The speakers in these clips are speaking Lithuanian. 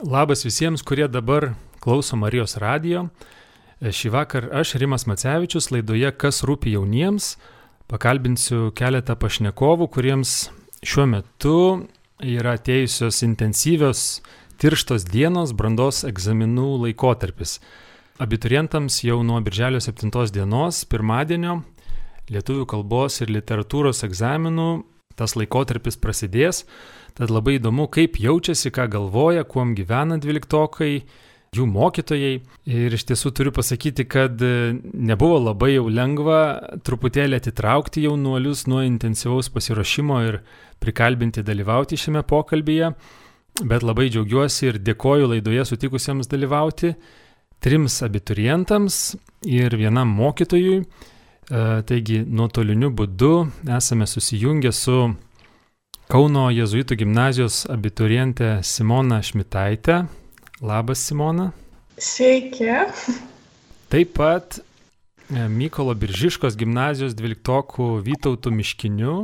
Labas visiems, kurie dabar klauso Marijos radijo. Šį vakar aš, Rimas Macevičius, laidoje Kas rūpi jauniems, pakalbinsiu keletą pašnekovų, kuriems šiuo metu yra atėjusios intensyvios tirštos dienos brandos egzaminų laikotarpis. Abiturientams jau nuo birželio 7 dienos, pirmadienio, lietuvių kalbos ir literatūros egzaminų tas laikotarpis prasidės. Tad labai įdomu, kaip jaučiasi, ką galvoja, kuom gyvena dvyliktokai, jų mokytojai. Ir iš tiesų turiu pasakyti, kad e, nebuvo labai jau lengva truputėlį atitraukti jaunuolius nuo intensyvaus pasiruošimo ir prikalbinti dalyvauti šiame pokalbėje. Bet labai džiaugiuosi ir dėkoju laidoje sutikusiems dalyvauti trims abiturientams ir vienam mokytojui. E, taigi nuotoliniu būdu esame susijungę su Kauno Jėzuitų gimnazijos abiturientė Simona Šmitaitė. Labas, Simona. Sveiki. Taip pat e, Mykolo Biržiškos gimnazijos dvyliktokų Vytautų Miškinių.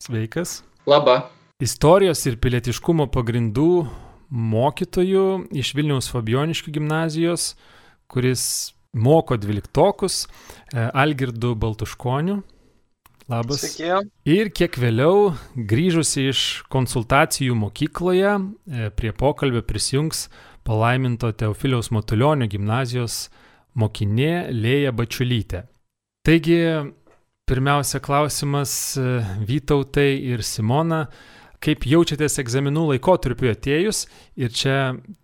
Sveikas. Labą. Istorijos ir pilietiškumo pagrindų mokytojų iš Vilniaus Fabioniškių gimnazijos, kuris moko dvyliktokus, e, Algirdu Baltuškoniu. Labas. Sveiki. Ir kiek vėliau, grįžusi iš konsultacijų mokykloje, e, prie pokalbio prisijungs palaiminto Teofiliaus Matulionio gimnazijos mokinė Lėja Bačiulytė. Taigi, pirmiausia klausimas e, Vytautai ir Simona, kaip jaučiatės egzaminų laikotarpiu atėjus ir čia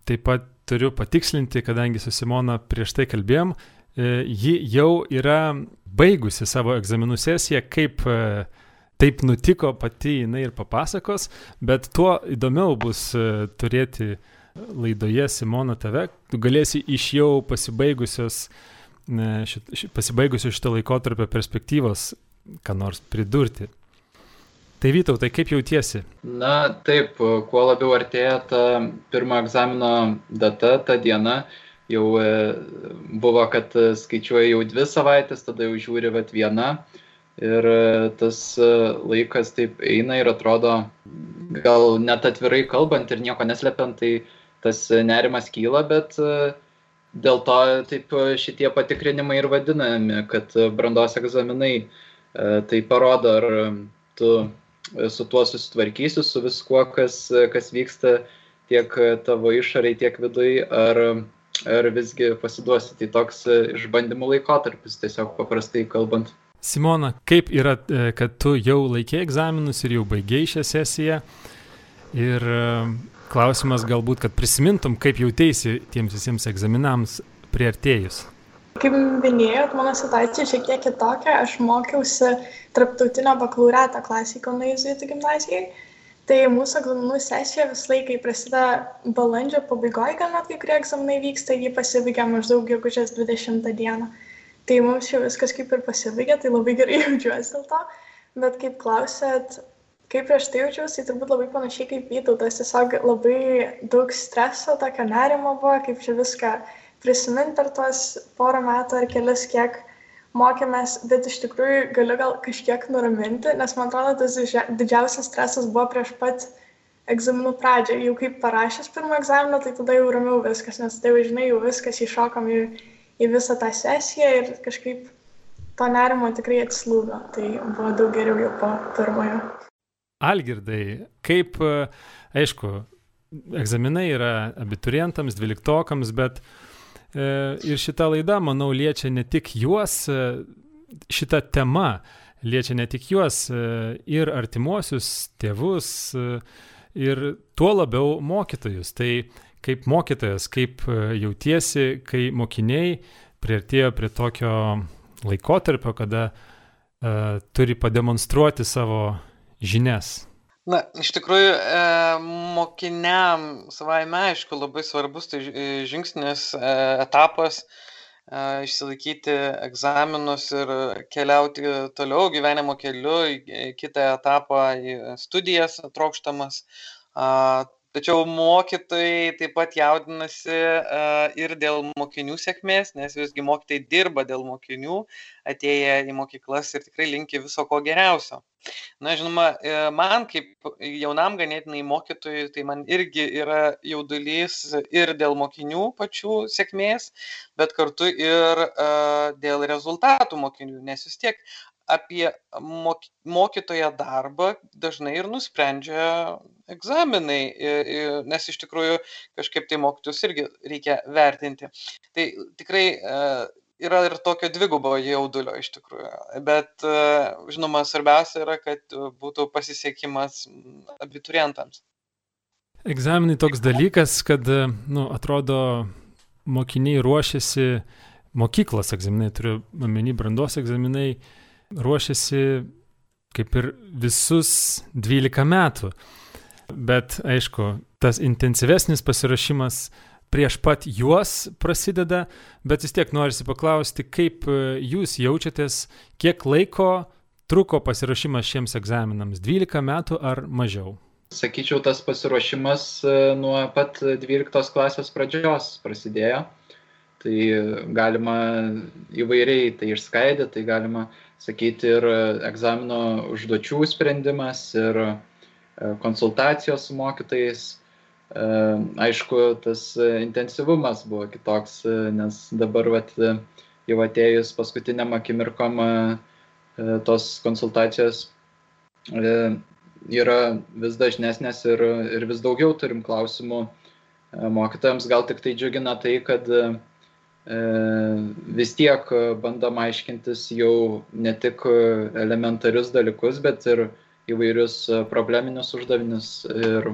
taip pat turiu patikslinti, kadangi su Simona prieš tai kalbėjom, e, ji jau yra baigusi savo egzaminų sesiją, kaip e, taip nutiko pati jinai ir papasakos, bet tuo įdomiau bus e, turėti laidoje Simona tave, tu galėsi iš jau pasibaigusios, šit, šit, pasibaigusios šito laikotarpio perspektyvos ką nors pridurti. Tai Vytau, tai kaip jautiesi? Na taip, kuo labiau artėja ta pirmo egzamino data, ta diena, jau e, buvo, kad e, skaičiuoja jau dvi savaitės, tada jau žiūri vat viena. Ir e, tas laikas taip eina ir atrodo, gal net atvirai kalbant ir nieko neslepiant, tai tas nerimas kyla, bet dėl to taip šitie patikrinimai ir vadinami, kad brandos egzaminai tai parodo, ar tu su tuo susitvarkysi, su viskuo, kas, kas vyksta tiek tavo išoriai, tiek vidui, ar ar visgi pasiduosi. Tai toks išbandymų laikotarpis, tiesiog paprastai kalbant. Simona, kaip yra, e, kad tu jau laikė egzaminus ir jau baigėjai šią sesiją? Ir e, klausimas galbūt, kad prisimintum, kaip jautėsi tiems visiems egzaminams priartėjus. Kaip minėjot, mano situacija šiek tiek kitokia. Aš mokiausi tarptautinio bakalaureato klasėje Kauno Jėzuitų gimnazijai tai mūsų egzaminų sesija visą laiką prasideda balandžio pabaigoje, gal net kai kurie egzaminai vyksta, jį pasibaigia maždaug gegužės 20 dieną. Tai mums jau viskas kaip ir pasibaigė, tai labai gerai jaučiuosi dėl to. Bet kaip klausėt, kaip prieš tai jaučiausi, tai turbūt labai panašiai kaip Vytautas. Tiesiog labai daug streso, tokio nerimo buvo, kaip čia viską prisiminti per tuos porą metų ar kelias, kiek mokėmės, bet iš tikrųjų galiu gal kažkiek nuraminti, nes man atrodo, tas didžiausias stresas buvo prieš pat egzaminų pradžią. Jau kaip parašęs pirmą egzaminą, tai tada jau ramiau viskas, nes tai jau žinai, jau viskas iššokam į, į visą tą sesiją ir kažkaip to nerimo tikrai atslūgo. Tai buvo daug geriau jau po pirmojo. Algirdai, kaip, aišku, egzaminai yra abiturientams, dvyliktokams, bet uh, E, ir šita laida, manau, liečia ne tik juos, e, šita tema liečia ne tik juos, e, ir artimuosius, tėvus, ir tuo labiau mokytojus. Tai kaip mokytojas, kaip jautiesi, kai mokiniai prieartėjo prie tokio laikotarpio, kada uh, turi pademonstruoti savo žinias. Na, iš tikrųjų, e, mokiniam savaime aišku labai svarbus tai e, žingsnis, e, etapas išsilaikyti egzaminus ir keliauti toliau gyvenimo keliu į kitą etapą, į studijas trokštamas. Tačiau mokytojai taip pat jaudinasi ir dėl mokinių sėkmės, nes visgi mokytojai dirba dėl mokinių, atėję į mokyklas ir tikrai linki viso ko geriausio. Na, žinoma, e, man kaip jaunam ganėtinai mokytojui, tai man irgi yra jaudulys ir dėl mokinių pačių sėkmės, bet kartu ir uh, dėl rezultatų mokinių, nes vis tiek apie mokytojo darbą dažnai ir nusprendžia egzaminai, nes iš tikrųjų kažkaip tai mokytus irgi reikia vertinti. Tai tikrai yra ir tokio dvigubo jaudulio iš tikrųjų. Bet, e, žinoma, svarbiausia yra, kad būtų pasisekimas abiturientams. Egzaminai toks dalykas, kad, nu, atrodo, mokiniai ruošiasi, mokyklos egzaminai, turiu omeny brandos egzaminai, ruošiasi kaip ir visus 12 metų. Bet, aišku, tas intensyvesnis pasirašymas prieš pat juos prasideda, bet vis tiek norisi paklausti, kaip e, jūs jaučiatės, kiek laiko truko pasirašymas šiems egzaminams - 12 metų ar mažiau? Sakyčiau, tas pasiruošimas e, nuo pat 12 klasės pradžios prasidėjo. Tai galima įvairiai tai išskaidyti, tai galima sakyti ir egzamino užduočių sprendimas, ir konsultacijos su mokytais, Aišku, tas intensyvumas buvo kitoks, nes dabar vat, jau atėjus paskutiniam akimirkom tos konsultacijos yra vis dažnesnės ir, ir vis daugiau turim klausimų mokytojams. Gal tik tai džiugina tai, kad vis tiek bandom aiškintis jau ne tik elementarius dalykus, bet ir įvairius probleminius uždavinius ir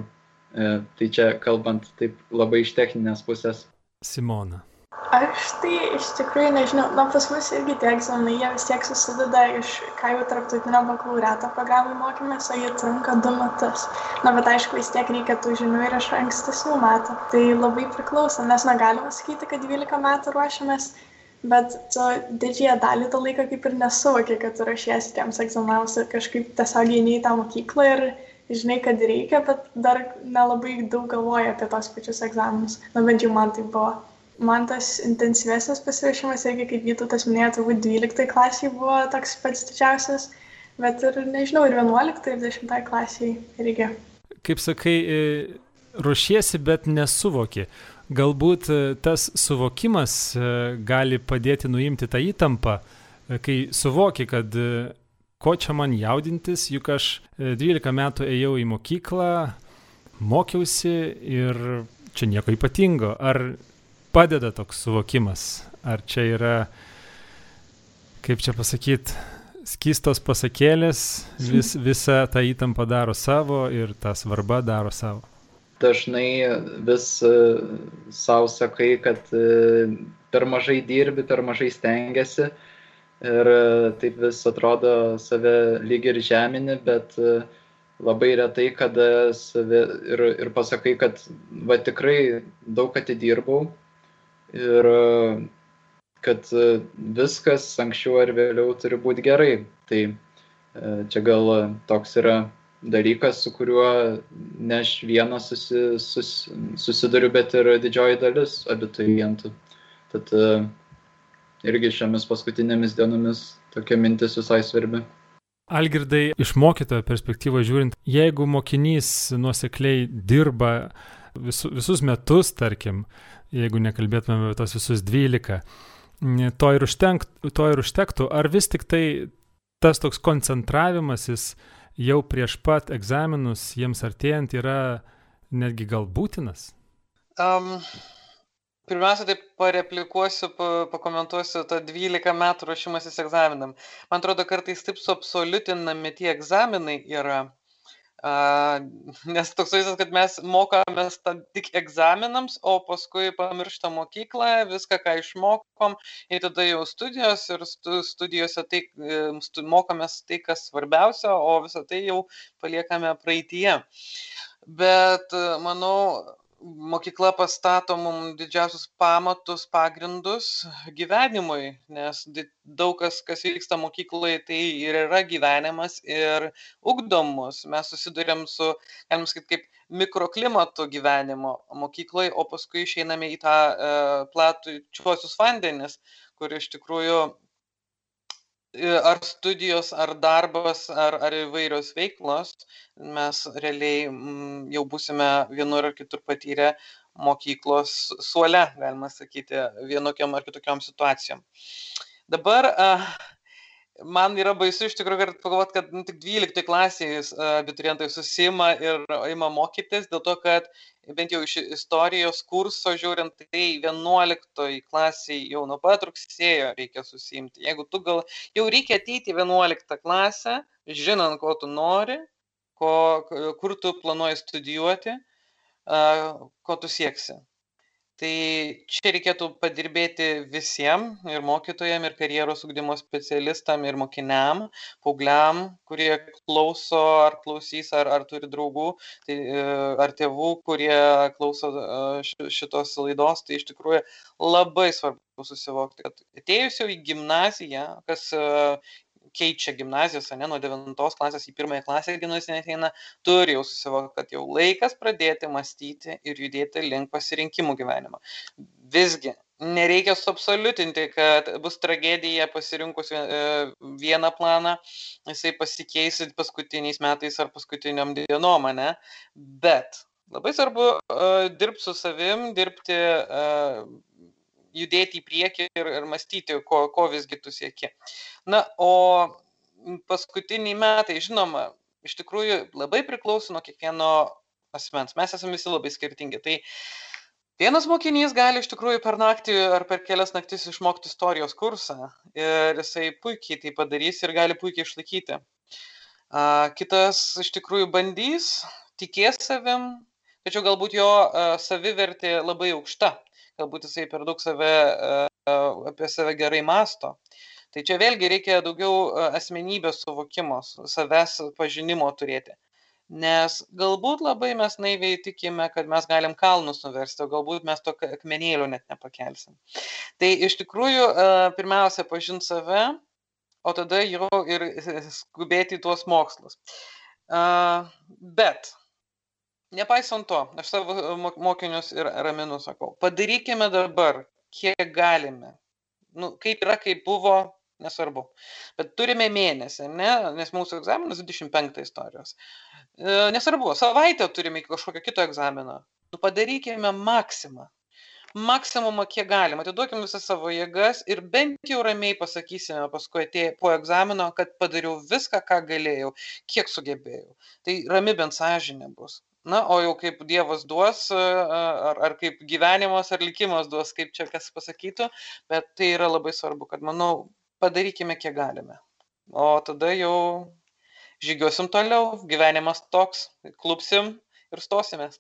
E, tai čia kalbant taip labai iš techninės pusės. Simona. Aš tai iš tikrųjų nežinau, na pas mus irgi tie egzaminai, jie vis tiek susideda iš, ką jau tarptautinio bakalaureato programai mokymės, o jie trunka du metus. Na bet aišku, vis tiek reikia tų žinių ir iš ankstesnių metų. Tai labai priklauso, nes negalima sakyti, kad 12 metų ruošiamės, bet tu didžiąją dalį to laiko kaip ir nesuvoki, kad tu ruošiesi tiems egzaminams ir kažkaip tiesiog eini į tą mokyklą ir žinai, kad reikia, bet dar nelabai daug galvoja apie tos pačius egzaminus. Na bent jau man tai buvo. Man tas intensyvesnis pasiruošimas irgi, kaip Vytautas minėjo, turbūt 12 klasiai buvo toks pats didžiausias, bet ir, nežinau, ir 11 ir 10 klasiai irgi. Kaip sakai, e, ruošiesi, bet nesuvoki. Galbūt e, tas suvokimas e, gali padėti nuimti tą įtampą, kai suvoki, kad ko čia man jaudintis, juk aš 12 e, metų ėjau į mokyklą, mokiausi ir čia nieko ypatingo. Ar padeda toks suvokimas? Ar čia yra, kaip čia pasakyti, skistos pasakėlės, vis, visa ta įtampa daro savo ir ta svarba daro savo? Dažnai vis e, savo sakai, kad e, per mažai dirbi, per mažai stengiasi, ir e, taip vis atrodo save lyg ir žemini, bet labai retai, kada save ir, ir pasakai, kad va tikrai daug atidirbau ir kad viskas anksčiau ar vėliau turi būti gerai. Tai čia gal toks yra dalykas, su kuriuo ne aš vienas susi, sus, susiduriu, bet ir didžioji dalis abiturientų. Tad irgi šiomis paskutinėmis dienomis tokia mintis visai svarbi. Algirdai, iš mokytojo perspektyvos žiūrint, jeigu mokinys nuosekliai dirba visu, visus metus, tarkim, jeigu nekalbėtume apie tos visus 12, to ir, užtenk, to ir užtektų, ar vis tik tai tas toks koncentravimasis jau prieš pat egzaminus jiems artėjant yra netgi gal būtinas? Um, Pirmiausia, tai pareplikuosiu, pakomentuosiu tą 12 metų ruošimasis egzaminam. Man atrodo, kartais taip suabsoliutinami tie egzaminai yra, nes toks vaizdas, kad mes mokomės tik egzaminams, o paskui pamirštam mokyklą, viską, ką išmokom, ir tada jau studijos ir studijose tai, mokomės tai, kas svarbiausia, o visą tai jau paliekame praeitie. Bet manau, mokykla pastato mum didžiausius pamatus, pagrindus gyvenimui, nes daug kas, kas vyksta mokykloje, tai ir yra gyvenimas ir ugdomus. Mes susidurėm su, galim sakyti, kaip mikroklimatu gyvenimo mokykloje, o paskui išeiname į tą e, platų čiuosius vandenis, kur iš tikrųjų ar studijos, ar darbas, ar, ar įvairios veiklos, mes realiai m, jau busime vienur ar kitur patyrę mokyklos suole, galima sakyti, vienokiam ar kitokiam situacijom. Dabar uh, man yra baisu iš tikrųjų, kad pagalvot, kad nu, tik 12 klasėje abiturientai susima ir ima mokytis, dėl to, kad bent jau iš istorijos kurso žiūrint, tai 11 klasiai jau nuo pat rugsėjo reikia susimti. Jeigu tu gal jau reikia ateiti į 11 klasę, žinant, ko tu nori, ko, kur tu planuoji studijuoti, ko tu sieksi tai čia reikėtų padirbėti visiem ir mokytojam ir karjeros ugdymo specialistam ir mokiniam paaugliam kurie klauso ar klausys ar ar turi draugų. Tai e, ar tėvų kurie klauso e, šitos laidos. Tai iš tikrųjų labai svarbu susivokti kad atėjus jau į gimnaziją kas e, keičia gimnazijas, ne, nuo 9 klasės į 1 klasę gimnazinė ateina, turi jau susivokti, kad jau laikas pradėti mąstyti ir judėti link pasirinkimų gyvenimo. Visgi, nereikia suabsoliutinti, kad bus tragedija pasirinkus e, vieną planą, jisai pasikeis paskutiniais metais ar paskutiniam dienom, ne? Bet labai svarbu uh, dirbti su savim, dirbti uh, judėti į priekį ir, ir mąstyti, ko, ko visgi tu sieki. Na, o paskutiniai metai, žinoma, iš tikrųjų labai priklauso nuo kiekvieno asmens. Mes esame visi labai skirtingi. Tai vienas mokinys gali iš tikrųjų per naktį ar per kelias naktis išmokti istorijos kursą ir jisai puikiai tai padarys ir gali puikiai išlaikyti. Kitas iš tikrųjų bandys, tikės savim, tačiau galbūt jo savivertė labai aukšta galbūt jisai per daug save, e, apie save gerai masto. Tai čia vėlgi reikia daugiau e, asmenybės suvokimo, savęs pažinimo turėti. Nes galbūt labai mes naiviai tikime, kad mes galim kalnus nuversti, o galbūt mes to akmenėlio net nepakelsim. Tai iš tikrųjų e, pirmiausia pažinti save, o tada jau ir skubėti į tuos mokslus. Bet nepaisant to aš savo e, mokinius ir raminu sakau padarykime dabar kiek galime. Nu kaip yra kaip buvo nesvarbu. Bet turime mėnesį ne? Nes mūsų egzaminas dvidešim penktą istorijos. E, nesvarbu savaitę turime iki kažkokio kito egzamino. Nu padarykime maksimą. Maksimumą kiek galim atiduokim visas savo jėgas ir bent jau ramiai pasakysime paskui atėję po egzamino kad padariau viską ką galėjau kiek sugebėjau. Tai rami bent sąžinė bus na o jau kaip dievas duos ar ar kaip gyvenimas ar likimas duos kaip čia kas pasakytų bet tai yra labai svarbu kad manau padarykime kiek galime o tada jau žygiuosim toliau gyvenimas toks klupsim ir stosimės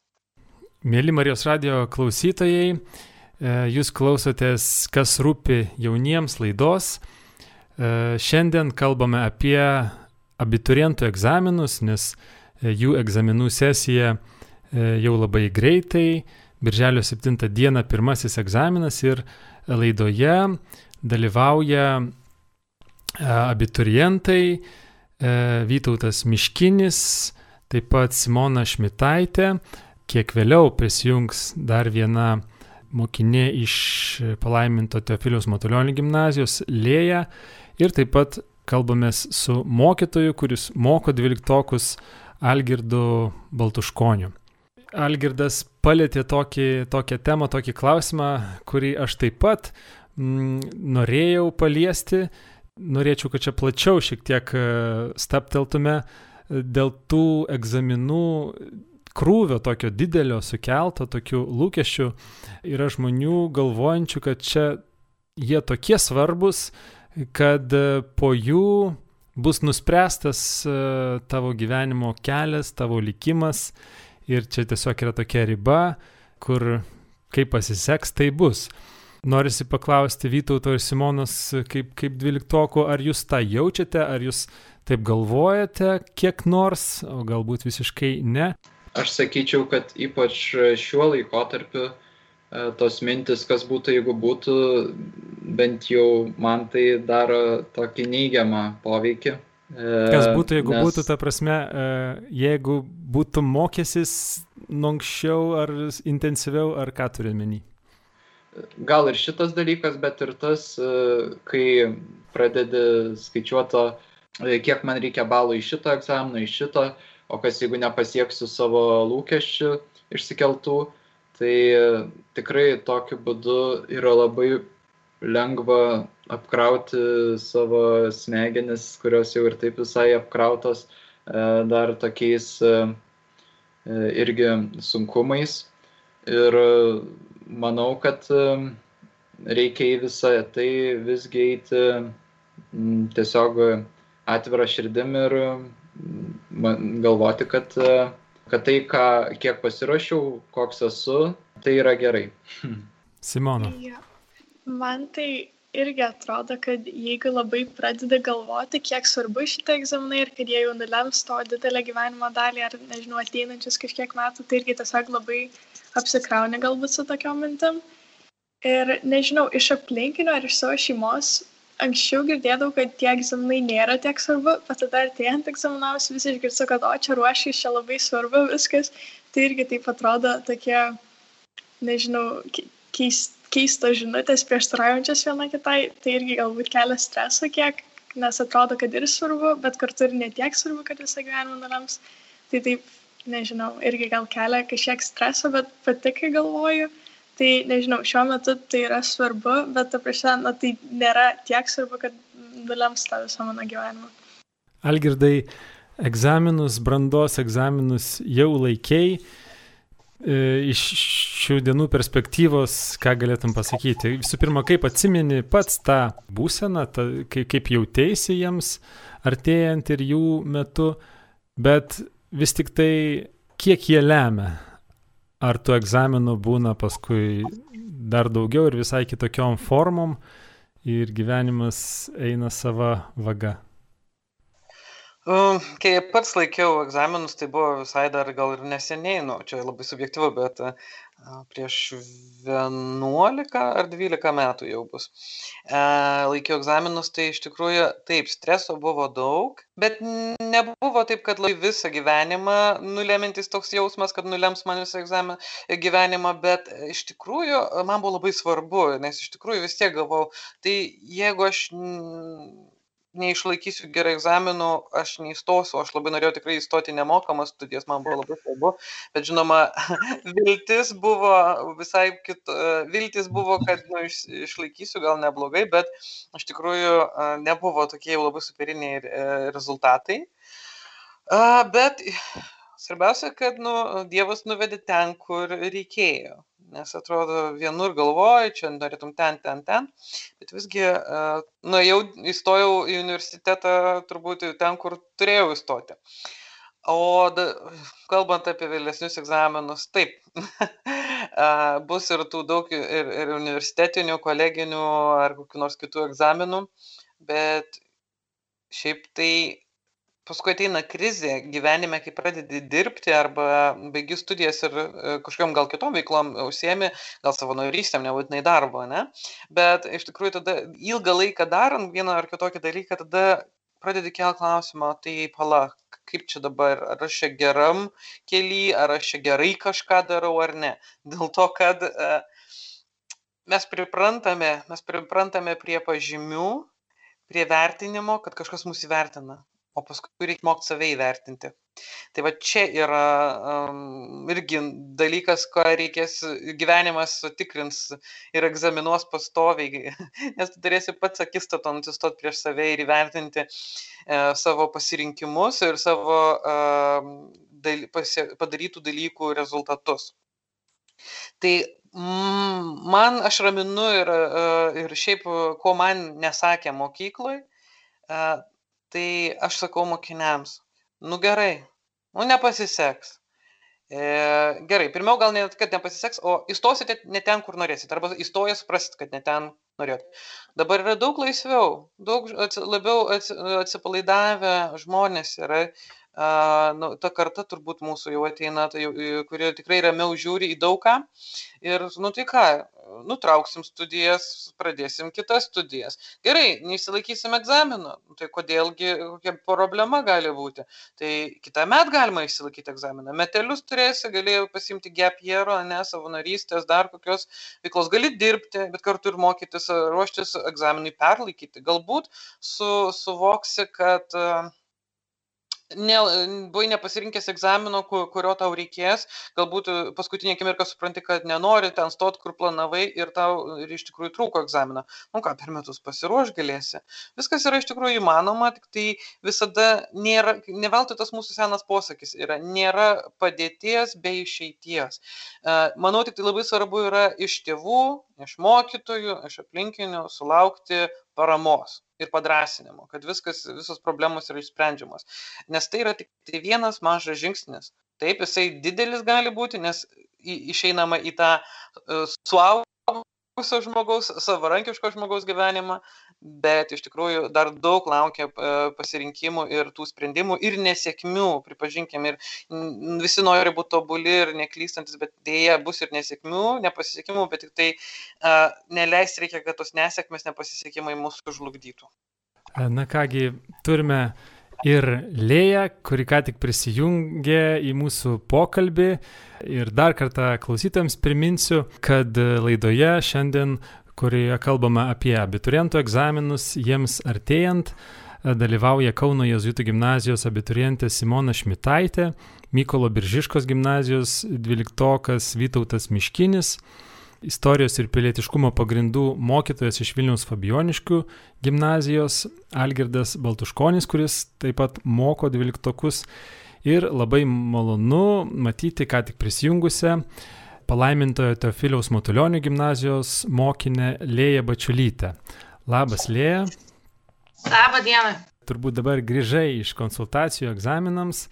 Mėly Marijos radio klausytojai, e, jūs klausotės, kas rūpi jauniems laidos. E, šiandien kalbame apie abiturientų egzaminus, nes jų egzaminų sesija e, jau labai greitai. Birželio 7 dieną pirmasis egzaminas ir laidoje dalyvauja e, abiturientai e, Vytautas Miškinis, taip pat Simona Šmitaitė. Kiek vėliau prisijungs dar viena mokinė iš palaiminto Teofiliaus Matulionio gimnazijos Lėja ir taip pat kalbamės su mokytoju, kuris moko dvyliktokus Algirdu Baltuškoniu. Algirdas palėtė tokį, tokią temą, tokį klausimą, kurį aš taip pat mm, norėjau paliesti. Norėčiau, kad čia plačiau šiek tiek e, stapteltume dėl tų egzaminų krūvio tokio didelio sukelto, tokių lūkesčių. Yra žmonių galvojančių, kad čia jie tokie svarbus, kad po jų bus nuspręstas e, tavo gyvenimo kelias, tavo likimas ir čia tiesiog yra tokia riba, kur kaip pasiseks, tai bus. Norisi paklausti Vytauto ir Simonos kaip, kaip dvyliktokų, ar jūs tą jaučiate, ar jūs taip galvojate kiek nors, o galbūt visiškai ne. aš sakyčiau, kad ypač šiuo laikotarpiu e, tos mintis, kas būtų, jeigu būtų, bent jau man tai daro tokį neigiamą poveikį. Kas būtų, jeigu nes... būtų, ta prasme, jeigu būtų mokėsis nuo ar intensyviau, ar ką turi menį? gal ir šitas dalykas, bet ir tas, e, kai pradedi skaičiuoto, e, kiek man reikia balų iš šito egzamino, iš šito, o kas jeigu nepasieksiu savo lūkesčių išsikeltų, tai tikrai tokiu būdu yra labai lengva apkrauti savo smegenis, kurios jau ir taip visai apkrautos e, dar tokiais irgi sunkumais. Ir manau, kad reikia į visą tai visgi eiti tiesiog atvirą širdim ir galvoti, kad, kad tai, ką, kiek pasiruošiau, koks esu, tai yra gerai. Simona. Ja. Man tai irgi atrodo, kad jeigu labai pradedi galvoti, kiek svarbu šitie egzaminai ir kad jie jau nulems to didelę gyvenimo dalį ar, nežinau, ateinančius kažkiek metų, tai irgi tiesiog labai apsikrauni galbūt su tokiom mintim. Ir nežinau, iš aplinkinio ar iš savo šeimos anksčiau girdėdavau, kad tie egzaminai nėra tiek svarbu, bet tada artėjant egzaminams vis išgirstu, kad o čia ruošiai, čia labai svarbu viskas. Tai irgi taip atrodo tokie, nežinau, keist, keistos žinutės prieštaraujančios viena kitai. Tai irgi galbūt kelia streso kiek, nes atrodo, kad ir svarbu, bet kartu ir netiek svarbu, kad visą gyvenimą nulems. Tai taip nežinau, irgi gal kelia kažkiek streso, bet pati, kai galvoju, tai nežinau, šiuo metu tai yra svarbu, bet ta prasme, na, tai nėra tiek svarbu, kad nulems tą visą mano gyvenimą. Algirdai, egzaminus, brandos egzaminus jau laikiai. E, iš šių dienų perspektyvos, ką galėtum pasakyti? Visų pirma, kaip atsimeni pats tą būseną, ta, kaip, kaip jautėsi jiems artėjant ir jų metu, bet vis tik tai kiek jie lemia? Ar tų egzaminų būna paskui dar daugiau ir visai kitokiom formom ir gyvenimas eina sava vaga? Kai pats laikiau egzaminus, tai buvo visai dar gal ir neseniai, nu, čia labai subjektyvu, bet prieš 11 ar 12 metų jau bus. Laikiau egzaminus, tai iš tikrųjų taip, streso buvo daug, bet nebuvo taip, kad lai visą gyvenimą nulemintis toks jausmas, kad nulems man visą egzaminą, gyvenimą, bet iš tikrųjų man buvo labai svarbu, nes iš tikrųjų vis tiek galvau, tai jeigu aš neišlaikysiu gerai egzaminų, aš neįstosiu, aš labai norėjau tikrai įstoti nemokamas studijas, man buvo labai svarbu, bet žinoma, viltis buvo visai kit, viltis buvo, kad nu, iš, išlaikysiu gal neblogai, bet iš tikrųjų nebuvo tokie labai superiniai e, rezultatai. Bet svarbiausia, kad nu, Dievas nuvedė ten, kur reikėjo nes atrodo vienur galvoji, čia norėtum ten, ten, ten, bet visgi uh, nuėjau, įstojau į universitetą turbūt ten, kur turėjau įstoti. O da, kalbant apie vėlesnius egzaminus, taip, bus ir tų daug ir, ir universitetinių, koleginių ar kokių nors kitų egzaminų, bet šiaip tai paskui ateina krizė gyvenime, kai pradedi dirbti arba baigi studijas ir e, kažkokiam gal kitom veiklom užsiemi, gal savanorystėm, nebūtinai darbo, ne? Bet iš tikrųjų tada ilgą laiką darant vieną ar kitokį dalyką, tada pradedi kelti klausimą, tai pala, kaip čia dabar, ar aš čia geram keli, ar aš čia gerai kažką darau ar ne. Dėl to, kad uh, mes priprantame, mes priprantame prie pažymių, prie vertinimo, kad kažkas mūsų įvertina o paskui reik mokt save įvertinti. Tai va čia yra um, irgi dalykas, ką reikės gyvenimas sutikrins ir egzaminuos pastoviai, nes tu turėsi pats akistatą nusistot prieš save ir įvertinti e, savo pasirinkimus ir savo e, daly, pasie, padarytų dalykų rezultatus. Tai mm, man aš raminu ir, e, ir šiaip, ko man nesakė mokykloje, tai aš sakau mokiniams, nu gerai, nu nepasiseks. E, gerai, pirmiau gal net, kad nepasiseks, o įstosite ne ten, kur norėsite, arba įstoję suprasit, kad ne ten norėt. Dabar yra daug laisviau, daug labiau atsipalaidavę žmonės yra, nu, ta karta turbūt mūsų jau ateina, tai, kurie tikrai ramiau žiūri į daugą. Ir, nu tai ką, nutrauksim studijas, pradėsim kitas studijas. Gerai, neišsilaikysim egzamino, nu, tai kodėlgi, kokia problema gali būti. Tai kitą metą galima išsilaikyti egzaminą. Metelius turėsi, galėjai pasimti gapjero, ne savanorystės, dar kokios veiklos, gali dirbti, bet kartu ir mokytis, ruoštis egzaminui perlaikyti. Galbūt su, suvoksi, kad uh, ne, buvai nepasirinkęs egzamino, kurio tau reikės, galbūt e, paskutinį akimirką supranti, kad nenori ten stot, kur planavai ir tau ir iš tikrųjų trūko egzaminą. Nu ką, per metus pasiruoš galėsi. Viskas yra iš tikrųjų įmanoma, tik tai visada nėra, neveltui tas mūsų senas posakis yra, nėra padėties be išeities. E, manau, tik tai labai svarbu yra iš tėvų, iš mokytojų, iš aplinkinių sulaukti paramos ir padrasinimo, kad viskas, visos problemos yra išsprendžiamos. Nes tai yra tik tai vienas mažas žingsnis. Taip, jisai didelis gali būti, nes išeinama į tą uh, suaugusio žmogaus, savarankiško žmogaus gyvenimą, bet iš tikrųjų dar daug laukia uh, pasirinkimų ir tų sprendimų ir nesėkmių, pripažinkim, ir visi nori būti tobuli ir neklystantis, bet dėja bus ir nesėkmių, nepasisekimų, bet tik tai uh, neleis reikia, kad tos nesėkmės, nepasisekimai mūsų žlugdytų. Na kągi, turime ir Lėja, kuri ką tik prisijungė į mūsų pokalbį. Ir dar kartą klausytėms priminsiu, kad laidoje šiandien, kurioje kalbame apie abiturientų egzaminus, jiems artėjant, dalyvauja Kauno Jėzuitų gimnazijos abiturientė Simona Šmitaitė, Mykolo Biržiškos gimnazijos dvyliktokas Vytautas Miškinis istorijos ir pilietiškumo pagrindų mokytojas iš Vilniaus Fabioniškių gimnazijos, Algirdas Baltuškonis, kuris taip pat moko dvyliktokus. Ir labai malonu matyti, ką tik prisijungusią palaimintojo Teofiliaus Matulionio gimnazijos mokinę Lėją Bačiulytę. Labas, Lėja. Labą dieną. Turbūt dabar grįžai iš konsultacijų egzaminams.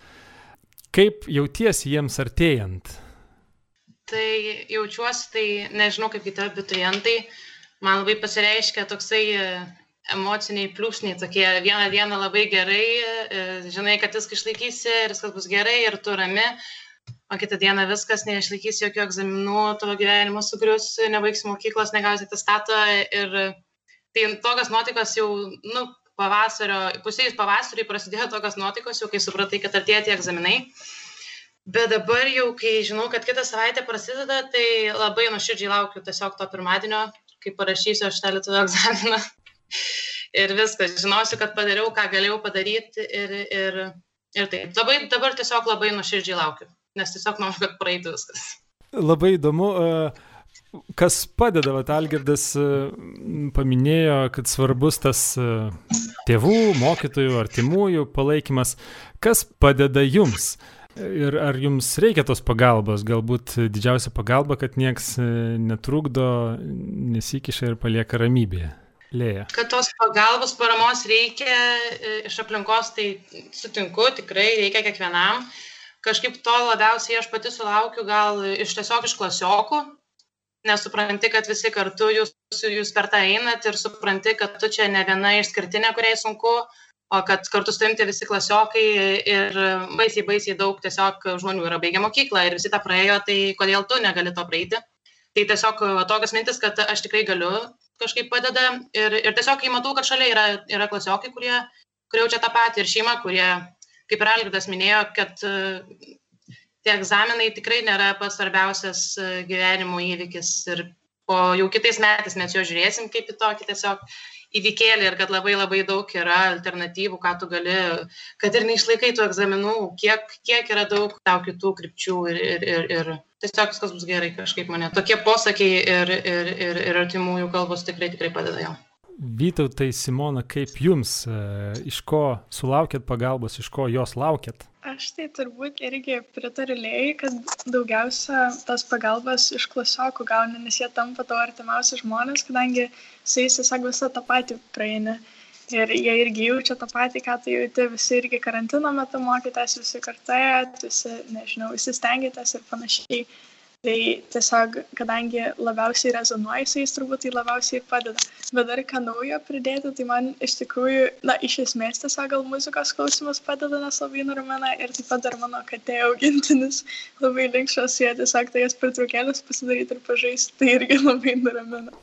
Kaip jautiesi jiems artėjant? tai jaučiuosi, tai nežinau kaip kiti abiturientai, man labai pasireiškia toksai e, emociniai pliūpsniai, tokie vieną dieną labai gerai, e, žinai, kad viską išlaikysi ir viskas bus gerai ir tu rami, o kitą dieną viskas, neišlaikysi jokių egzaminų, tavo gyvenimas sugrius, nebaigsi mokyklos, negausi atestato ir tai tokios nuotaikos jau, nu, pavasario, pusėjus pavasarį prasidėjo tokios nuotaikos, jau kai supratai, kad artėja tie egzaminai. Bet dabar jau, kai žinau, kad kitą savaitę prasideda, tai labai nuoširdžiai laukiu tiesiog to pirmadienio, kai parašysiu aš tą lietuvių egzaminą. ir viskas, žinosiu, kad padariau, ką galėjau padaryti ir, ir, ir taip. Labai, dabar tiesiog labai nuoširdžiai laukiu, nes tiesiog noriu, kad praeitų viskas. Labai įdomu. Kas padeda, va, Algirdas paminėjo, kad svarbus tas tėvų, mokytojų, artimųjų palaikymas. Kas padeda jums? Ir ar jums reikia tos pagalbos? Galbūt didžiausia pagalba, kad nieks e, netrukdo, nesikiša ir palieka ramybėje. Lėja. Kad tos pagalbos paramos reikia e, iš aplinkos, tai sutinku, tikrai reikia kiekvienam. Kažkaip to labiausiai aš pati sulaukiu gal iš tiesiog iš klasiokų, nesupranti, kad visi kartu jūs, jūs per tą einat ir supranti, kad tu čia ne viena išskirtinė, kuriai sunku, o kad kartu tie visi klasiokai ir baisiai, baisiai daug tiesiog žmonių yra baigę mokyklą ir visi tą praėjo, tai kodėl tu negali to praeiti. Tai tiesiog tokias mintis, kad aš tikrai galiu kažkaip padeda ir, ir tiesiog, kai matau, kad šalia yra, yra klasiokai, kurie, kurie jaučia tą patį ir šeima, kurie, kaip ir Algirdas minėjo, kad tie egzaminai tikrai nėra pats svarbiausias gyvenimo įvykis ir o jau kitais metais mes jo žiūrėsim kaip į tokį tiesiog įvykėlį ir kad labai labai daug yra alternatyvų, ką tu gali, kad ir neišlaikai tų egzaminų, kiek, kiek yra daug tau kitų krypčių ir, ir, ir, ir tiesiog viskas bus gerai kažkaip mane. Tokie posakiai ir, ir, ir, ir artimųjų kalbos tikrai tikrai padeda jam. Vytautai Simona, kaip jums, e, iš ko sulaukėt pagalbos, iš ko jos laukėt? Aš tai turbūt irgi pritariu lėjai, kad daugiausia tos pagalbos iš klasiokų gauna, nes jie tampa tavo artimiausi žmonės, kadangi su jais tiesiog visą tą patį praeini. Ir jie irgi jaučia tą patį, ką tu jauti, visi irgi karantino metu mokytės, visi kartuojat, visi, nežinau, visi stengiatės ir panašiai. Tai tiesiog, kadangi labiausiai rezonuoja su jais, turbūt tai labiausiai padeda. Bet dar ką naujo pridėti, tai man iš tikrųjų, na, iš esmės tiesiog gal muzikos klausimas padeda, nes labai nuramina ir taip pat dar mano katė augintinis labai linkščios, jie tiesiog tai jas pertraukėlės pasidaryti ir pažaisti, tai irgi labai nuramina.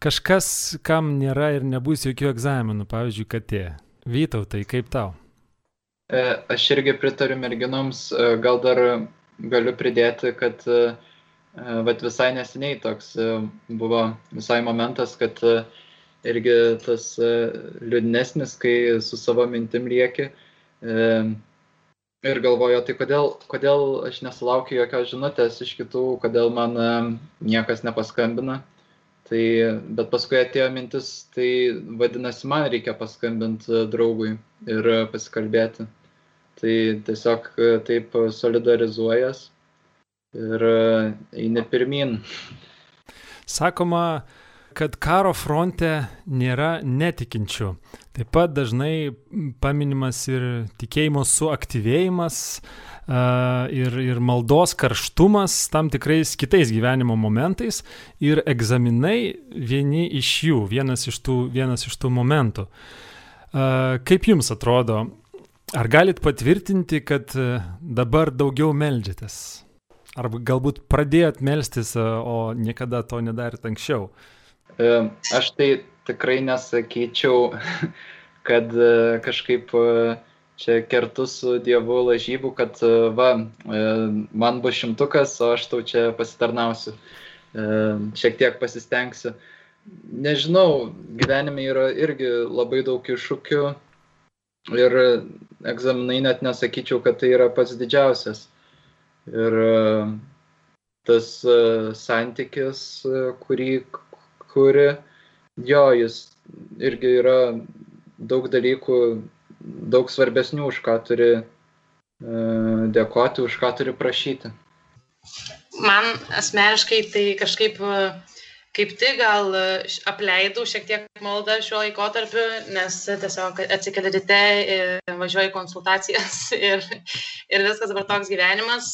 Kažkas, kam nėra ir nebus jokių egzaminų, pavyzdžiui, katė. Vytautai, kaip tau? E, aš irgi pritariu merginoms, e, gal dar galiu pridėti, kad uh, Vat visai neseniai toks buvo visai momentas, kad irgi tas liūdnesnis, kai su savo mintim lieki ir galvoju, tai kodėl, kodėl aš nesulaukiu jokios žinutės iš kitų, kodėl man niekas nepaskambina. Tai, bet paskui atėjo mintis, tai vadinasi, man reikia paskambinti draugui ir pasikalbėti. Tai tiesiog taip solidarizuojas ir e, eini pirmin. Sakoma, kad karo fronte nėra netikinčių. Taip pat dažnai paminimas ir tikėjimo suaktyvėjimas ir, ir maldos karštumas tam tikrais kitais gyvenimo momentais ir egzaminai vieni iš jų, vienas iš tų, vienas iš tų momentų. Kaip jums atrodo, ar galit patvirtinti, kad dabar daugiau melžiatės? Arba galbūt pradėjot melstis, o niekada to nedarėt anksčiau? E, aš tai tikrai nesakyčiau, kad e, kažkaip e, čia kertu su Dievu lažybų, kad va, man bus šimtukas, o aš tau čia pasitarnausiu, šiek tiek pasistengsiu. Nežinau, gyvenime yra irgi labai daug iššūkių ir egzaminai net nesakyčiau, kad tai yra pats didžiausias. Ir e, tas e, santykis, e, kurį kuri, jo, jis irgi yra daug dalykų, daug svarbesnių, už ką turi dėkoti, už ką turi prašyti. Man asmeniškai tai kažkaip kaip tik gal apleidau šiek tiek maldą šiuo laikotarpiu, nes tiesiog atsikeli ryte važiuoju konsultacijas ir, ir viskas dabar toks gyvenimas.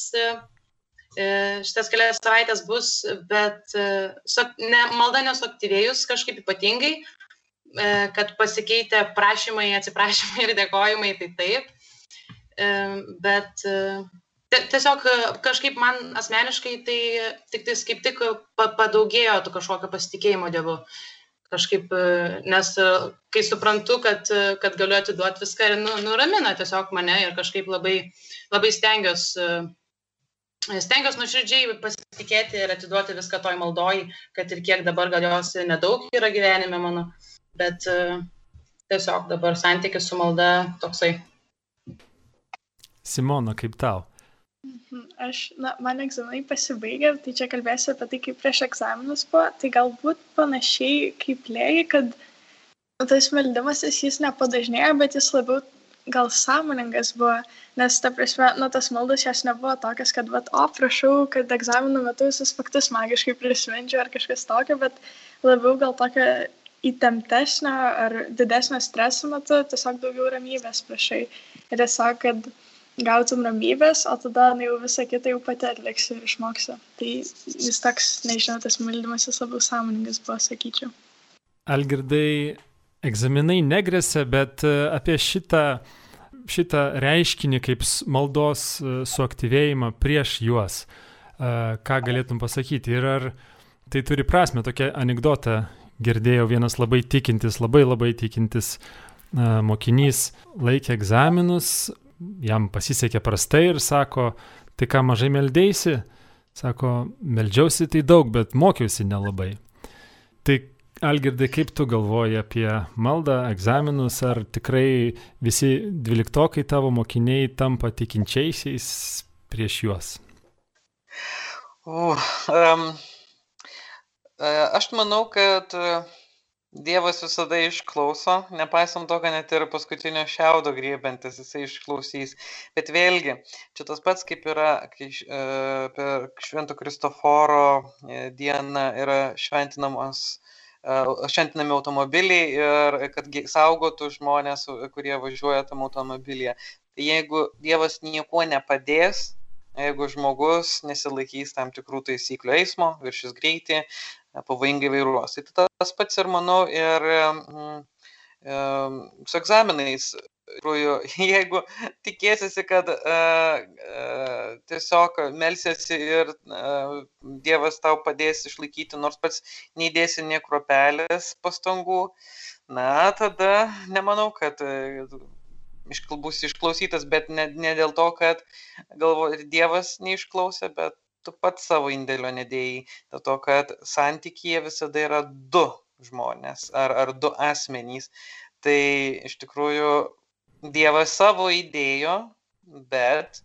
Šitas kelias savaitės bus, bet ne, malda nesuaktyvėjus kažkaip ypatingai, kad pasikeitė prašymai, atsiprašymai ir dėkojimai, tai taip. Bet Tiesiog e, kažkaip man asmeniškai tai tik tais kaip tik padaugėjo to kažkokio pasitikėjimo Dievu. Kažkaip, e, nes e, kai suprantu, kad, kad galiu atiduoti viską ir nu, nuramina tiesiog mane ir kažkaip labai, labai stengiuosi stengiuosi nuoširdžiai pasitikėti ir atiduoti viską toj maldoj, kad ir kiek dabar gal jos nedaug yra gyvenime mano, bet tiesiog dabar santykis su malda toksai. Simona, kaip tau? Mhm. Aš, na, man egzaminai pasibaigė, tai čia kalbėsiu apie tai, kaip prieš egzaminus buvo, tai galbūt panašiai kaip lėjai, kad tas meldimasis jis nepadažnėjo, bet jis labiau gal sąmoningas buvo, nes ta prasme, nu, tas maldas jos nebuvo tokias, kad, va, o, prašau, kad egzaminų metu visus faktus magiškai prisiminčiau ar kažkas tokio, bet labiau gal tokio įtemptesnio ar didesnio streso metu tiesiog daugiau ramybės prašai. Ir tiesiog, kad gautum ramybės, o tada na, jau visą kitą jau pati atliksi ir išmoksi. Tai jis toks, nežinau, tas maldymas jis labiau sąmoningas buvo, sakyčiau. Algirdai, egzaminai negresia, bet e, apie šitą, šitą reiškinį kaip maldos e, suaktyvėjimą prieš juos, e, ką galėtum pasakyti ir ar tai turi prasme, tokia anegdota girdėjau, vienas labai tikintis, labai labai tikintis mokinys laikė egzaminus, jam pasisekė prastai ir sako, tai ką mažai meldėsi, sako, meldžiausi tai daug, bet mokiausi nelabai. Tai Algirdai, kaip tu galvoji apie maldą, egzaminus, ar tikrai visi dvyliktokai tavo mokiniai tampa tikinčiaisiais prieš juos? Uh, um, aš manau, kad uh, Dievas visada išklauso, nepaisant to, kad net ir paskutinio šiaudo griebiantis jisai išklausys. Bet vėlgi, čia tas pats kaip yra, kai e, per Švento Kristoforo e, dieną yra šventinamos e, šventinami automobiliai ir kad saugotų žmonės, kurie važiuoja tam automobilyje. Tai jeigu Dievas niekuo nepadės, jeigu žmogus nesilaikys tam tikrų taisyklių eismo, viršis greitį, pavojingai vairuos. Tai tas pats ir manau ir mm, su egzaminais. Tikrųjų, jeigu tikėsiesi, kad uh, uh, tiesiog melsiesi ir uh, Dievas tau padės išlaikyti, nors pats neįdėsi nie kropelės pastangų, na, tada nemanau, kad uh, bus išklausytas, bet ne, ne dėl to, kad galvoju, Dievas neišklausė, bet tu pats savo indėlio nedėjai, dėl to, kad santykyje visada yra du žmonės ar, ar du asmenys. Tai iš tikrųjų Dievas savo įdėjo, bet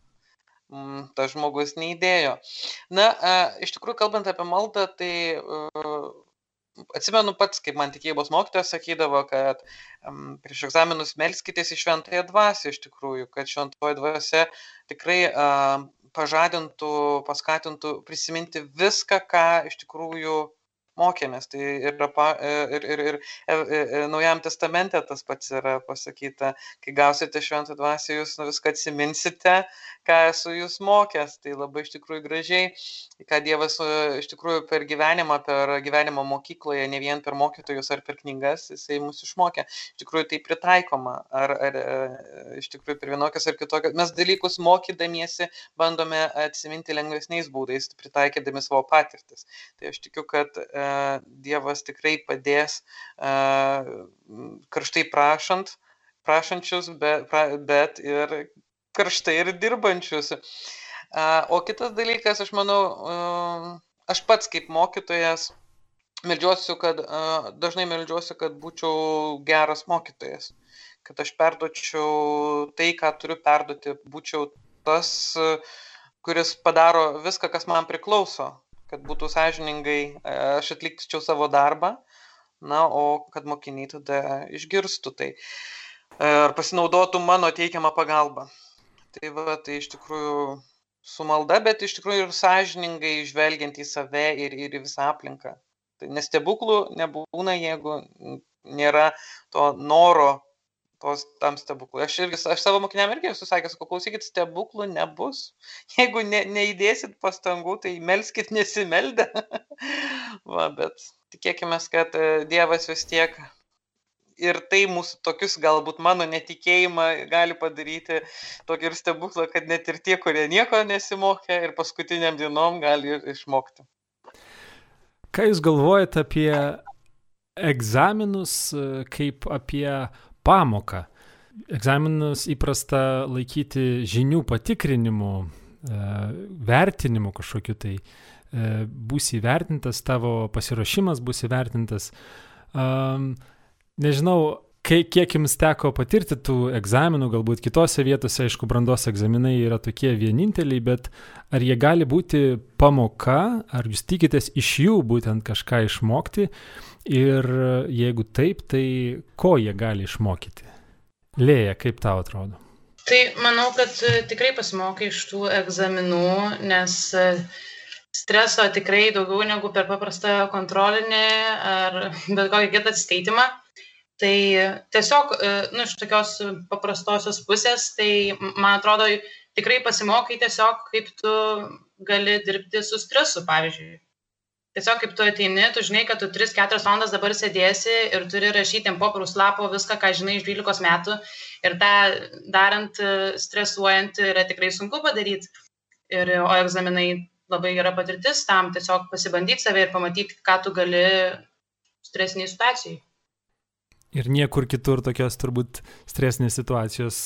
mm, tas žmogus neįdėjo. Na, a, iš tikrųjų, kalbant apie maldą, tai uh, atsimenu pats, kaip man tikėjimos mokytojas sakydavo, kad um, prieš egzaminus melskitės į šventąją dvasę iš tikrųjų, kad šventoji dvasė tikrai uh, pažadintų, paskatintų prisiminti viską, ką iš tikrųjų mokėmės. Tai e, ir, ir, ir, ir e, e, Naujam testamente tas pats yra pasakyta, kai gausite šventą dvasę, jūs nu, viską atsiminsite, ką esu jūs mokęs. Tai labai iš tikrųjų gražiai, ką Dievas iš tikrųjų per gyvenimą, per gyvenimo mokykloje, ne vien per mokytojus ar per knygas, jisai mus išmokė. Iš tikrųjų tai pritaikoma. Ar, ar iš tikrųjų per vienokias ar kitokias. Mes dalykus mokydamiesi bandome atsiminti lengvesniais būdais, pritaikydami savo patirtis. Tai aš tikiu, kad Dievas tikrai padės karštai prašant, prašančius, bet, bet ir karštai ir dirbančius. O kitas dalykas, aš manau, aš pats kaip mokytojas Meldžiuosi, kad dažnai meldžiuosi, kad būčiau geras mokytojas, kad aš perduočiau tai, ką turiu perduoti, būčiau tas, kuris padaro viską, kas man priklauso, kad būtų sąžiningai, e, aš atlikčiau savo darbą, na, o kad mokiniai tada išgirstų tai ir pasinaudotų mano teikiamą pagalbą. Tai va, tai iš tikrųjų su malda, bet iš tikrųjų ir sąžiningai žvelgiant į save ir, ir į visą aplinką. Tai nestebuklų nebūna, jeigu nėra to noro tos tam stebuklui. Aš irgi, aš savo mokiniam irgi esu sakęs, sakau, klausykit, stebuklų nebus. Jeigu ne, neįdėsit pastangų, tai melskit nesimeldę. Va, bet tikėkime, kad e, Dievas vis tiek ir tai mūsų tokius galbūt mano netikėjimą gali padaryti tokį ir stebuklą, kad net ir tie, kurie nieko nesimokė ir paskutiniam dienom gali išmokti. Ką Jūs galvojate apie egzaminus e, kaip apie pamoką. Egzaminus įprasta laikyti žinių patikrinimu, e, vertinimu kažkokiu tai. E, bus įvertintas, tavo pasiruošimas bus įvertintas. Nežinau, kiek jums teko patirti tų egzaminų, galbūt kitose vietose, aišku, brandos egzaminai yra tokie vieninteliai, bet ar jie gali būti pamoka, ar jūs tikitės iš jų būtent kažką išmokti ir jeigu taip, tai ko jie gali išmokyti? Lėja, kaip tau atrodo? Tai manau, kad e, tikrai pasimokai iš tų egzaminų, nes e, streso tikrai daugiau negu per paprastą kontrolinį ar bet kokį kitą atskaitimą. Tai tiesiog, e, nu, iš tokios paprastosios pusės, tai man atrodo, tikrai pasimokai tiesiog, kaip tu gali dirbti su stresu, pavyzdžiui tiesiog kaip tu ateini tu žinai kad tu tris keturias valandas dabar sėdėsi ir turi rašyti ant popieriaus lapo viską ką žinai iš dvylikos metų ir tą darant stresuojant yra tikrai sunku padaryt ir o egzaminai labai gera patirtis tam tiesiog pasibandyt save ir pamatyt ką tu gali stresiniai situacijai Ir niekur kitur tokios turbūt stresinės situacijos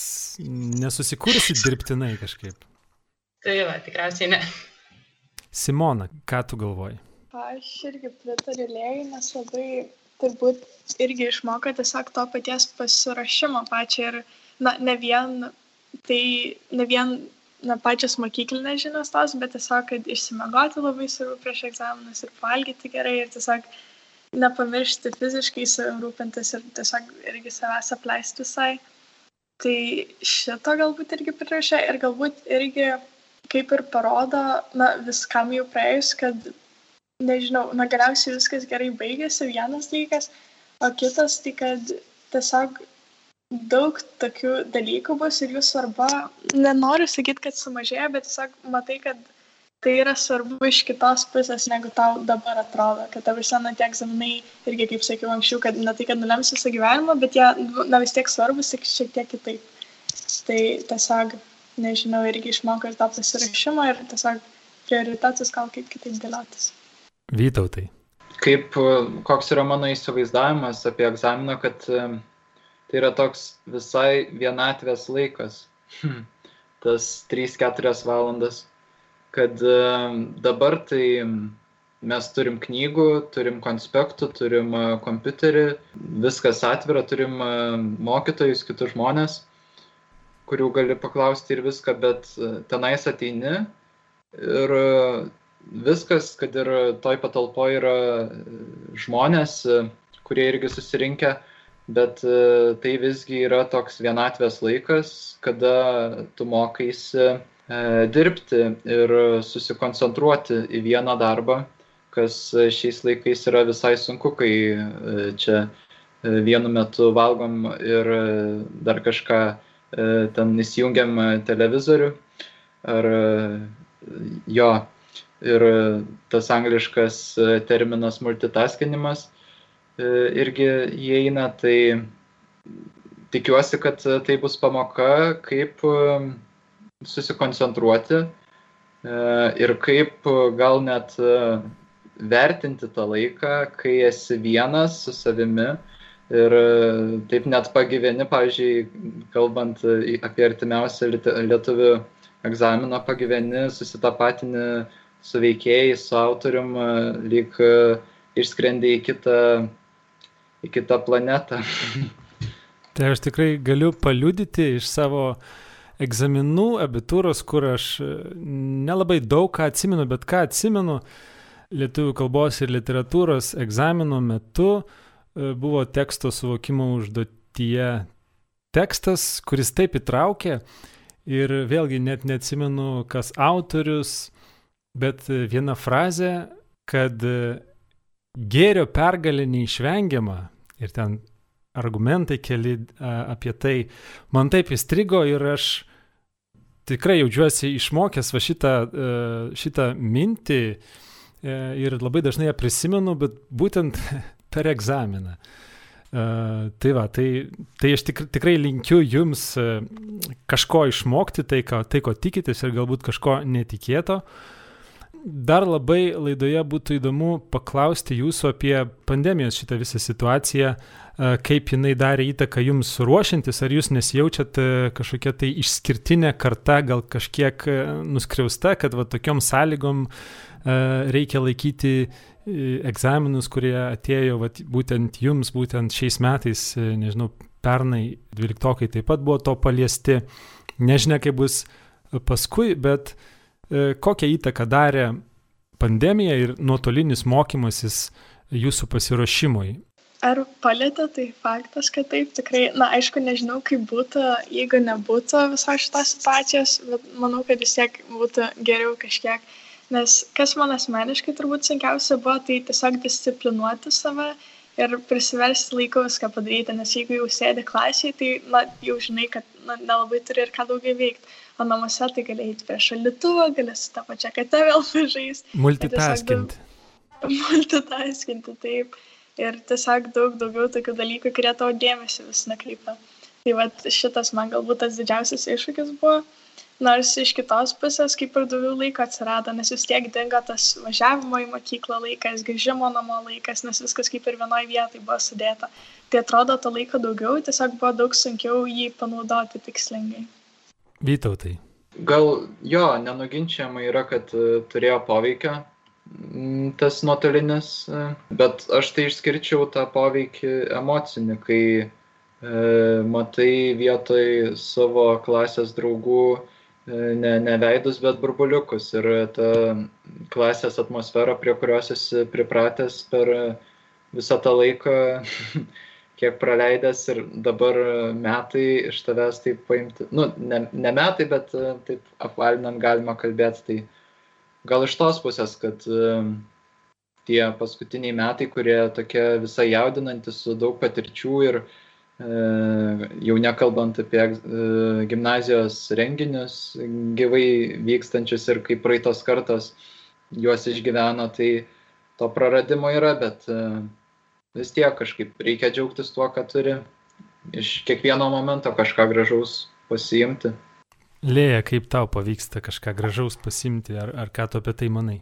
nesusikursi dirbtinai kažkaip. Tai va, tikriausiai ne. Simona, ką tu galvoji? Aš irgi pritariu lėjai, nes labai turbūt irgi išmoko tiesiog to paties pasirašymo pačią ir, na, ne vien, tai ne vien, na, pačios mokyklinės žinios tos, bet tiesiog, kad išsimegoti labai svarbu prieš egzaminus ir valgyti gerai ir tiesiog nepamiršti fiziškai savim rūpintis ir tiesiog irgi savęs apleisti visai. Tai šito galbūt irgi prirašė ir galbūt irgi kaip ir parodo, na, viskam jau praėjus, kad nežinau, na galiausiai viskas gerai baigėsi, vienas dalykas, o kitas tai, kad tiesiog daug tokių dalykų bus ir jų svarba, nenoriu sakyti, kad sumažėja, bet tiesiog matai, kad tai yra svarbu iš kitos pusės, negu tau dabar atrodo, kad tavo visą tie egzaminai irgi, kaip sakiau anksčiau, kad ne tai, kad nulems visą gyvenimą, bet jie na, vis tiek svarbus, tik šiek tiek kitaip. Tai tiesiog, nežinau, irgi išmokau ir tą pasirašymą ir tiesiog prioritetus gal kaip kitaip dėliotis. Vytautai. Kaip, koks yra mano įsivaizdavimas apie egzaminą, kad tai yra toks visai vienatvės laikas. Tas 3-4 valandas. Kad dabar tai mes turim knygų, turim konspektų, turim kompiuterį, viskas atvira, turim mokytojus, kitus žmonės, kurių gali paklausti ir viską, bet tenais ateini ir viskas, kad ir toj patalpoje yra žmonės, kurie irgi susirinkę, bet e, tai visgi yra toks vienatvės laikas, kada tu mokaisi e, dirbti ir susikoncentruoti į vieną darbą, kas šiais laikais yra visai sunku, kai e, čia vienu metu valgom ir dar kažką ten įsijungiam televizorių ar jo. Ir tas angliškas terminas multitaskinimas E, irgi įeina, tai tikiuosi, kad tai bus pamoka, kaip e, susikoncentruoti e, ir kaip gal net vertinti tą laiką, kai esi vienas su savimi ir taip net pagyveni, pavyzdžiui, kalbant apie artimiausią lietuvių egzaminą, pagyveni, susitapatini su veikėjais, su autorium, lyg išskrendi į kitą į kitą planetą. Tai aš tikrai galiu paliudyti iš savo egzaminų, abitūros, kur aš e, nelabai daug ką atsimenu, bet ką atsimenu lietuvių kalbos ir literatūros egzamino metu e, buvo teksto suvokimo užduotyje tekstas, kuris taip įtraukė ir vėlgi net neatsimenu, kas autorius, bet viena frazė, kad gėrio pergalė neišvengiama ir ten argumentai keli apie tai, man taip įstrigo ir aš tikrai jaučiuosi išmokęs va šitą, šitą mintį ir labai dažnai ją prisimenu, bet būtent per egzaminą. Tai va, tai, tai aš tik, tikrai linkiu jums kažko išmokti, tai, ko, tai ko tikitės ir galbūt kažko netikėto. Uh, dar labai laidoje būtų įdomu paklausti jūsų apie pandemijos šitą visą situaciją, e, kaip jinai darė įtaką jums ruošiantis, ar jūs nesijaučiat e, kažkokia tai išskirtinė karta, gal kažkiek e, nuskriausta, kad va tokiom sąlygom reikia laikyti egzaminus, kurie atėjo va, būtent jums, būtent šiais metais, nežinau, pernai dvyliktokai taip pat buvo to paliesti. Nežinia, kaip bus paskui, bet uh, kokią įtaką darė pandemija ir nuotolinis mokymasis jūsų pasiruošimui? Ar palėtė, tai faktas, kad taip, tikrai, na, aišku, nežinau, kaip būtų, jeigu nebūtų visos šitos situacijos, bet manau, kad vis tiek būtų geriau kažkiek. Nes kas man asmeniškai turbūt sunkiausia buvo, tai tiesiog disciplinuoti save ir prisiversti laiku viską padaryti, nes jeigu jau sėdi klasėje, tai, na, jau žinai, kad na, nelabai turi ir ką daugiau veikti o namuose tai gali eiti prie šaldytuvo, gali su tą pačią katę vėl pažaisti. Multitaskinti. Multitaskinti, taip. Ir tiesiog daug daugiau tokių dalykų, kurie tavo dėmesį vis nekreipia. Tai va šitas man galbūt tas didžiausias iššūkis buvo. Nors iš kitos pusės kaip ir daugiau laiko atsirado, nes vis tiek dingo tas važiavimo į mokyklą laikas, grįžimo namo laikas, nes viskas kaip ir vienoje vietoje buvo sudėta. Tai atrodo, to laiko daugiau, tiesiog buvo daug sunkiau jį panaudoti tikslingai. Vytautai. Gal jo, nenuginčiamai yra, kad e, turėjo poveikio tas nuotolinis, e, bet aš tai išskirčiau tą poveikį emocinį, kai e, matai vietoj savo klasės draugų ne, ne veidus, bet burbuliukus. Ir ta klasės atmosfera, prie kurios esi pripratęs per visą tą laiką kiek praleidęs ir dabar metai iš tavęs taip paimti, nu, ne, ne metai, bet e, taip apvalinant galima kalbėti, tai gal iš tos pusės, kad e, tie paskutiniai metai, kurie tokie visai jaudinantis su daug patirčių ir jau nekalbant apie gimnazijos renginius gyvai vykstančius ir kaip praeitos kartos juos išgyveno, tai to praradimo yra, bet vis tiek kažkaip reikia džiaugtis tuo, ką turi, iš kiekvieno momento kažką gražaus pasiimti. Lėja, kaip tau pavyksta kažką gražaus pasimti, ar, ar ką tu apie tai manai?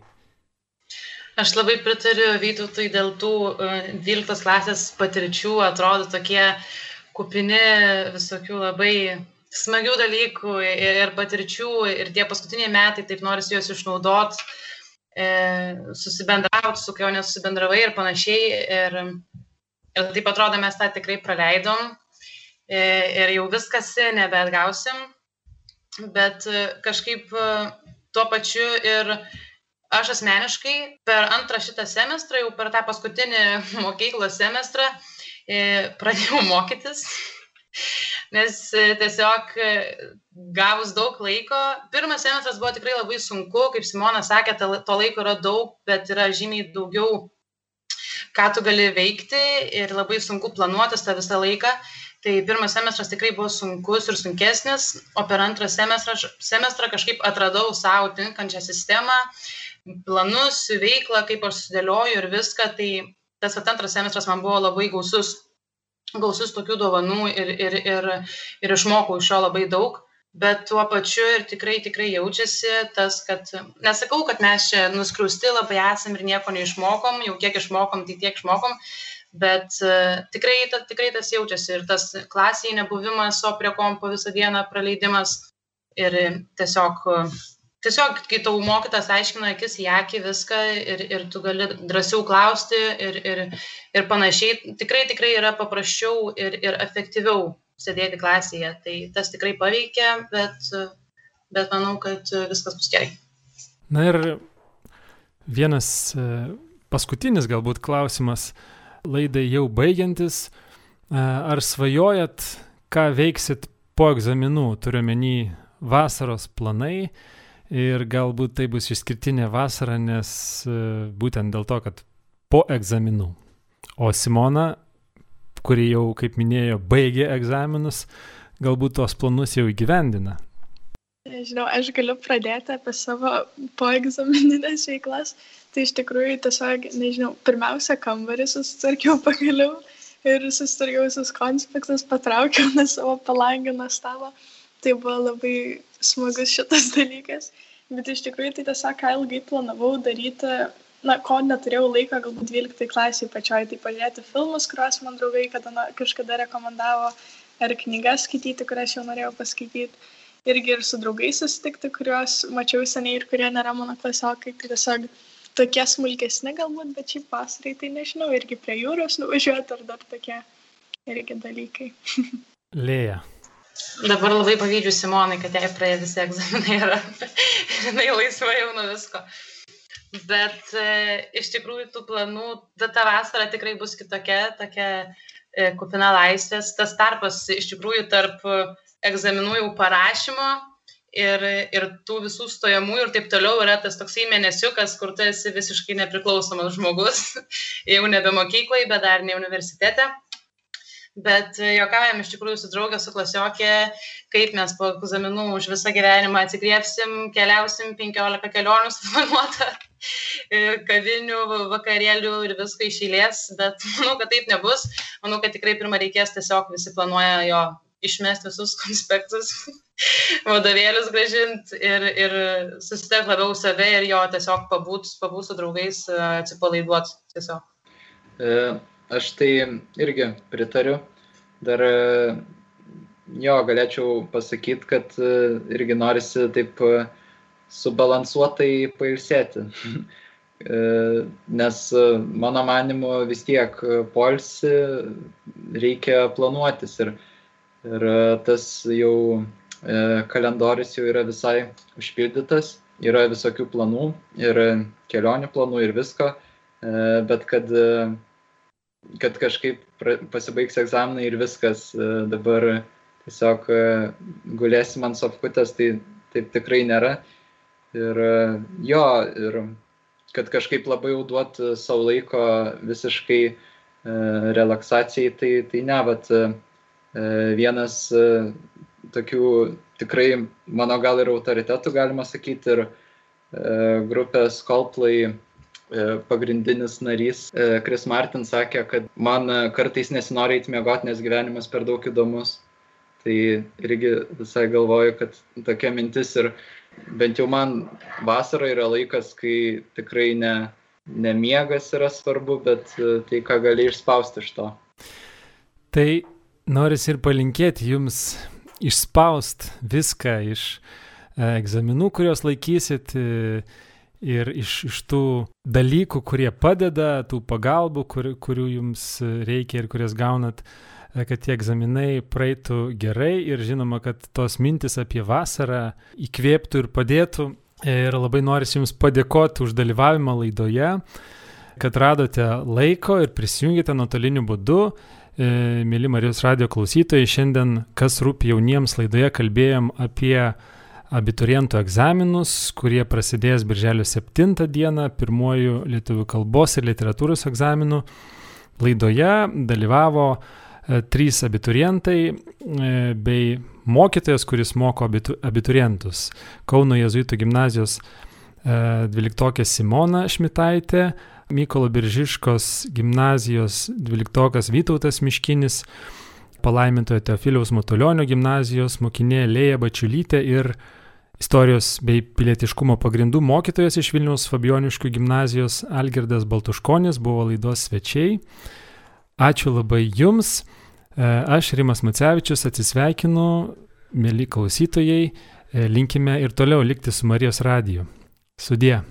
Aš labai pritariu Vytautui dėl tų 12 e, klasės patirčių, atrodo tokie kupini visokių labai smagių dalykų ir, ir patirčių. Ir tie paskutiniai metai, taip norisi juos išnaudot, e, susibendrauti su jau nesusibendravai ir panašiai. Ir, ir taip atrodo, mes tą tikrai praleidom. E, ir jau viskas nebeatgausim. Bet kažkaip tuo pačiu ir aš asmeniškai per antrą šitą semestrą, jau per tą paskutinį mokyklos semestrą, e, pradėjau mokytis, nes tiesiog gavus daug laiko, pirmas semestras buvo tikrai labai sunku, kaip Simona sakė, to laiko yra daug, bet yra žymiai daugiau, ką tu gali veikti ir labai sunku planuotis tą visą laiką. Tai pirmas semestras tikrai buvo sunkus ir sunkesnis, o per antrą semestrą, semestrą kažkaip atradau savo tinkančią sistemą, planus, veiklą, kaip aš sudėlioju ir viską, tai tas antras semestras man buvo labai gausus, gausus tokių dovanų ir, ir, ir, ir išmokau iš jo labai daug. Bet tuo pačiu ir tikrai, tikrai jaučiasi tas, kad nesakau, kad mes čia nuskriausti labai esam ir nieko neišmokom, jau kiek išmokom, tai tiek išmokom, bet uh, tikrai, ta, tikrai tas jaučiasi ir tas klasėje nebuvimas, o prie kompo visą dieną praleidimas ir tiesiog, tiesiog kai tau mokytas aiškina akis į akį viską ir, ir tu gali drąsiau klausti ir, ir, ir panašiai, tikrai, tikrai yra paprasčiau ir, ir efektyviau sėdėti klasėje. Tai tas tikrai paveikia, bet, bet manau, kad viskas bus gerai. Na ir vienas e, paskutinis galbūt klausimas. Laidai jau baigiantis, ar svajojat, ką veiksit po egzaminų, turiuomenį vasaros planai ir galbūt tai bus išskirtinė vasara, nes būtent dėl to, kad po egzaminų. O Simona, kuri jau, kaip minėjo, baigė egzaminus, galbūt tuos planus jau įgyvendina. Nežinau, aš galiu pradėti apie savo poegzamininės veiklas. Tai iš tikrųjų tiesiog, nežinau, pirmiausia, kambarį susitvarkiau pagaliau ir susitvarkiau visus konspektus, patraukiau nuo savo palangio nuo stalo. Tai buvo labai smagus šitas dalykas. Bet iš tikrųjų tai tiesiog ką ilgai planavau daryti, na, ko neturėjau laiko, galbūt 12 klasiai pačioj, tai pažiūrėti filmus, kuriuos man draugai kada, na, kažkada rekomendavo, ar knygas skaityti, kurias jau norėjau paskaityti. Irgi ir su draugais susitikti, kuriuos mačiau seniai ir kurie nėra mano klasiokai. Tai tiesiog tokie smulkesni galbūt, bet šiaip vasarai tai nežinau, irgi prie jūros nuvažiuoti ar dar tokie irgi dalykai. Lėja. Dabar labai pavydžiu Simonai, kad jai praėjo visi egzaminai yra. Jinai laisva jau nuo visko. Bet e, iš tikrųjų tų planų, ta vasara tikrai bus kitokia, tokia e, kupina laisvės. Tas tarpas iš tikrųjų tarp egzaminų jau parašymo ir, ir tų visų stojamųjų ir taip toliau yra tas toksai mėnesiukas, kur tu esi visiškai nepriklausomas žmogus, jau nebe mokyklai, bet dar ne universitete. Bet jokavim iš tikrųjų su draugė, su klasiokė, kaip mes po egzaminų už visą gyvenimą atsikriepsim, keliausim 15 kelionių suplanuota, kavinių, vakarėlių ir visko išėlės, bet manau, kad taip nebus. Manau, kad tikrai pirmą reikės tiesiog visi planuoja jo išmesti visus konspektus, vadovėlius gražinti ir, ir susitarti labiau save ir jo tiesiog pabūt, pabūt su draugais, atsipalaiduoti tiesiog. E, aš tai irgi pritariu. Dar e, jo, galėčiau pasakyti, kad e, irgi norisi taip subalansuotai pailsėti. Nes mano manimu vis tiek polsi reikia planuotis ir ir e, tas jau e, kalendorius jau yra visai užpildytas, yra visokių planų ir kelionių planų ir visko, e, bet kad, kad kažkaip pasibaigs egzaminai ir viskas dabar tiesiog gulėsim ant sofkutės, tai taip tikrai nėra. Ir jo, ir kad kažkaip labai jau duot savo laiko visiškai relaksacijai, tai, tai ne, bet vienas tokių tikrai mano gal ir autoritetų, galima sakyti, ir grupės Coldplay pagrindinis narys Chris Martin sakė, kad man kartais nesinori eiti miegoti, nes gyvenimas per daug įdomus. Tai irgi visai galvoju, kad tokia mintis ir bent jau man vasara yra laikas, kai tikrai ne, ne miegas yra svarbu, bet e, tai, ką gali išspausti iš to. Tai noris ir palinkėti jums išspaust viską iš e, egzaminų, kuriuos laikysit e, ir iš, iš tų dalykų, kurie padeda, tų pagalbų, kur, kurių jums reikia ir kurias gaunat kad tie egzaminai praeitų gerai ir žinoma, kad tos mintis apie vasarą įkvėptų ir padėtų. Ir labai noriu Jums padėkoti už dalyvavimą laidoje, kad radote laiko ir prisijungėte nuotoliniu būdu. E, mėly Marijos radio klausytojai, šiandien, kas rūpi jauniems laidoje, kalbėjom apie abiturientų egzaminus, kurie prasidės birželio 7 dieną, pirmojų lietuvių kalbos ir literatūros egzaminų. Laidoje dalyvavo E, trys abiturientai e, bei mokytojas, kuris moko abiturientus. Kauno Jėzuitų gimnazijos e, dvyliktokė Simona Šmitaitė, Mykolo Biržiškos gimnazijos dvyliktokas Vytautas Miškinis, palaimintojo Teofiliaus Motulionio gimnazijos mokinė Lėja Bačiulytė ir istorijos bei pilietiškumo pagrindų mokytojas iš Vilniaus Fabioniškų gimnazijos Algirdas Baltuškonis buvo laidos svečiai. Ačiū labai Jums. E, aš, Rimas Macevičius, atsisveikinu, mėly klausytojai, e, linkime ir toliau likti su Marijos radiju. Sudie.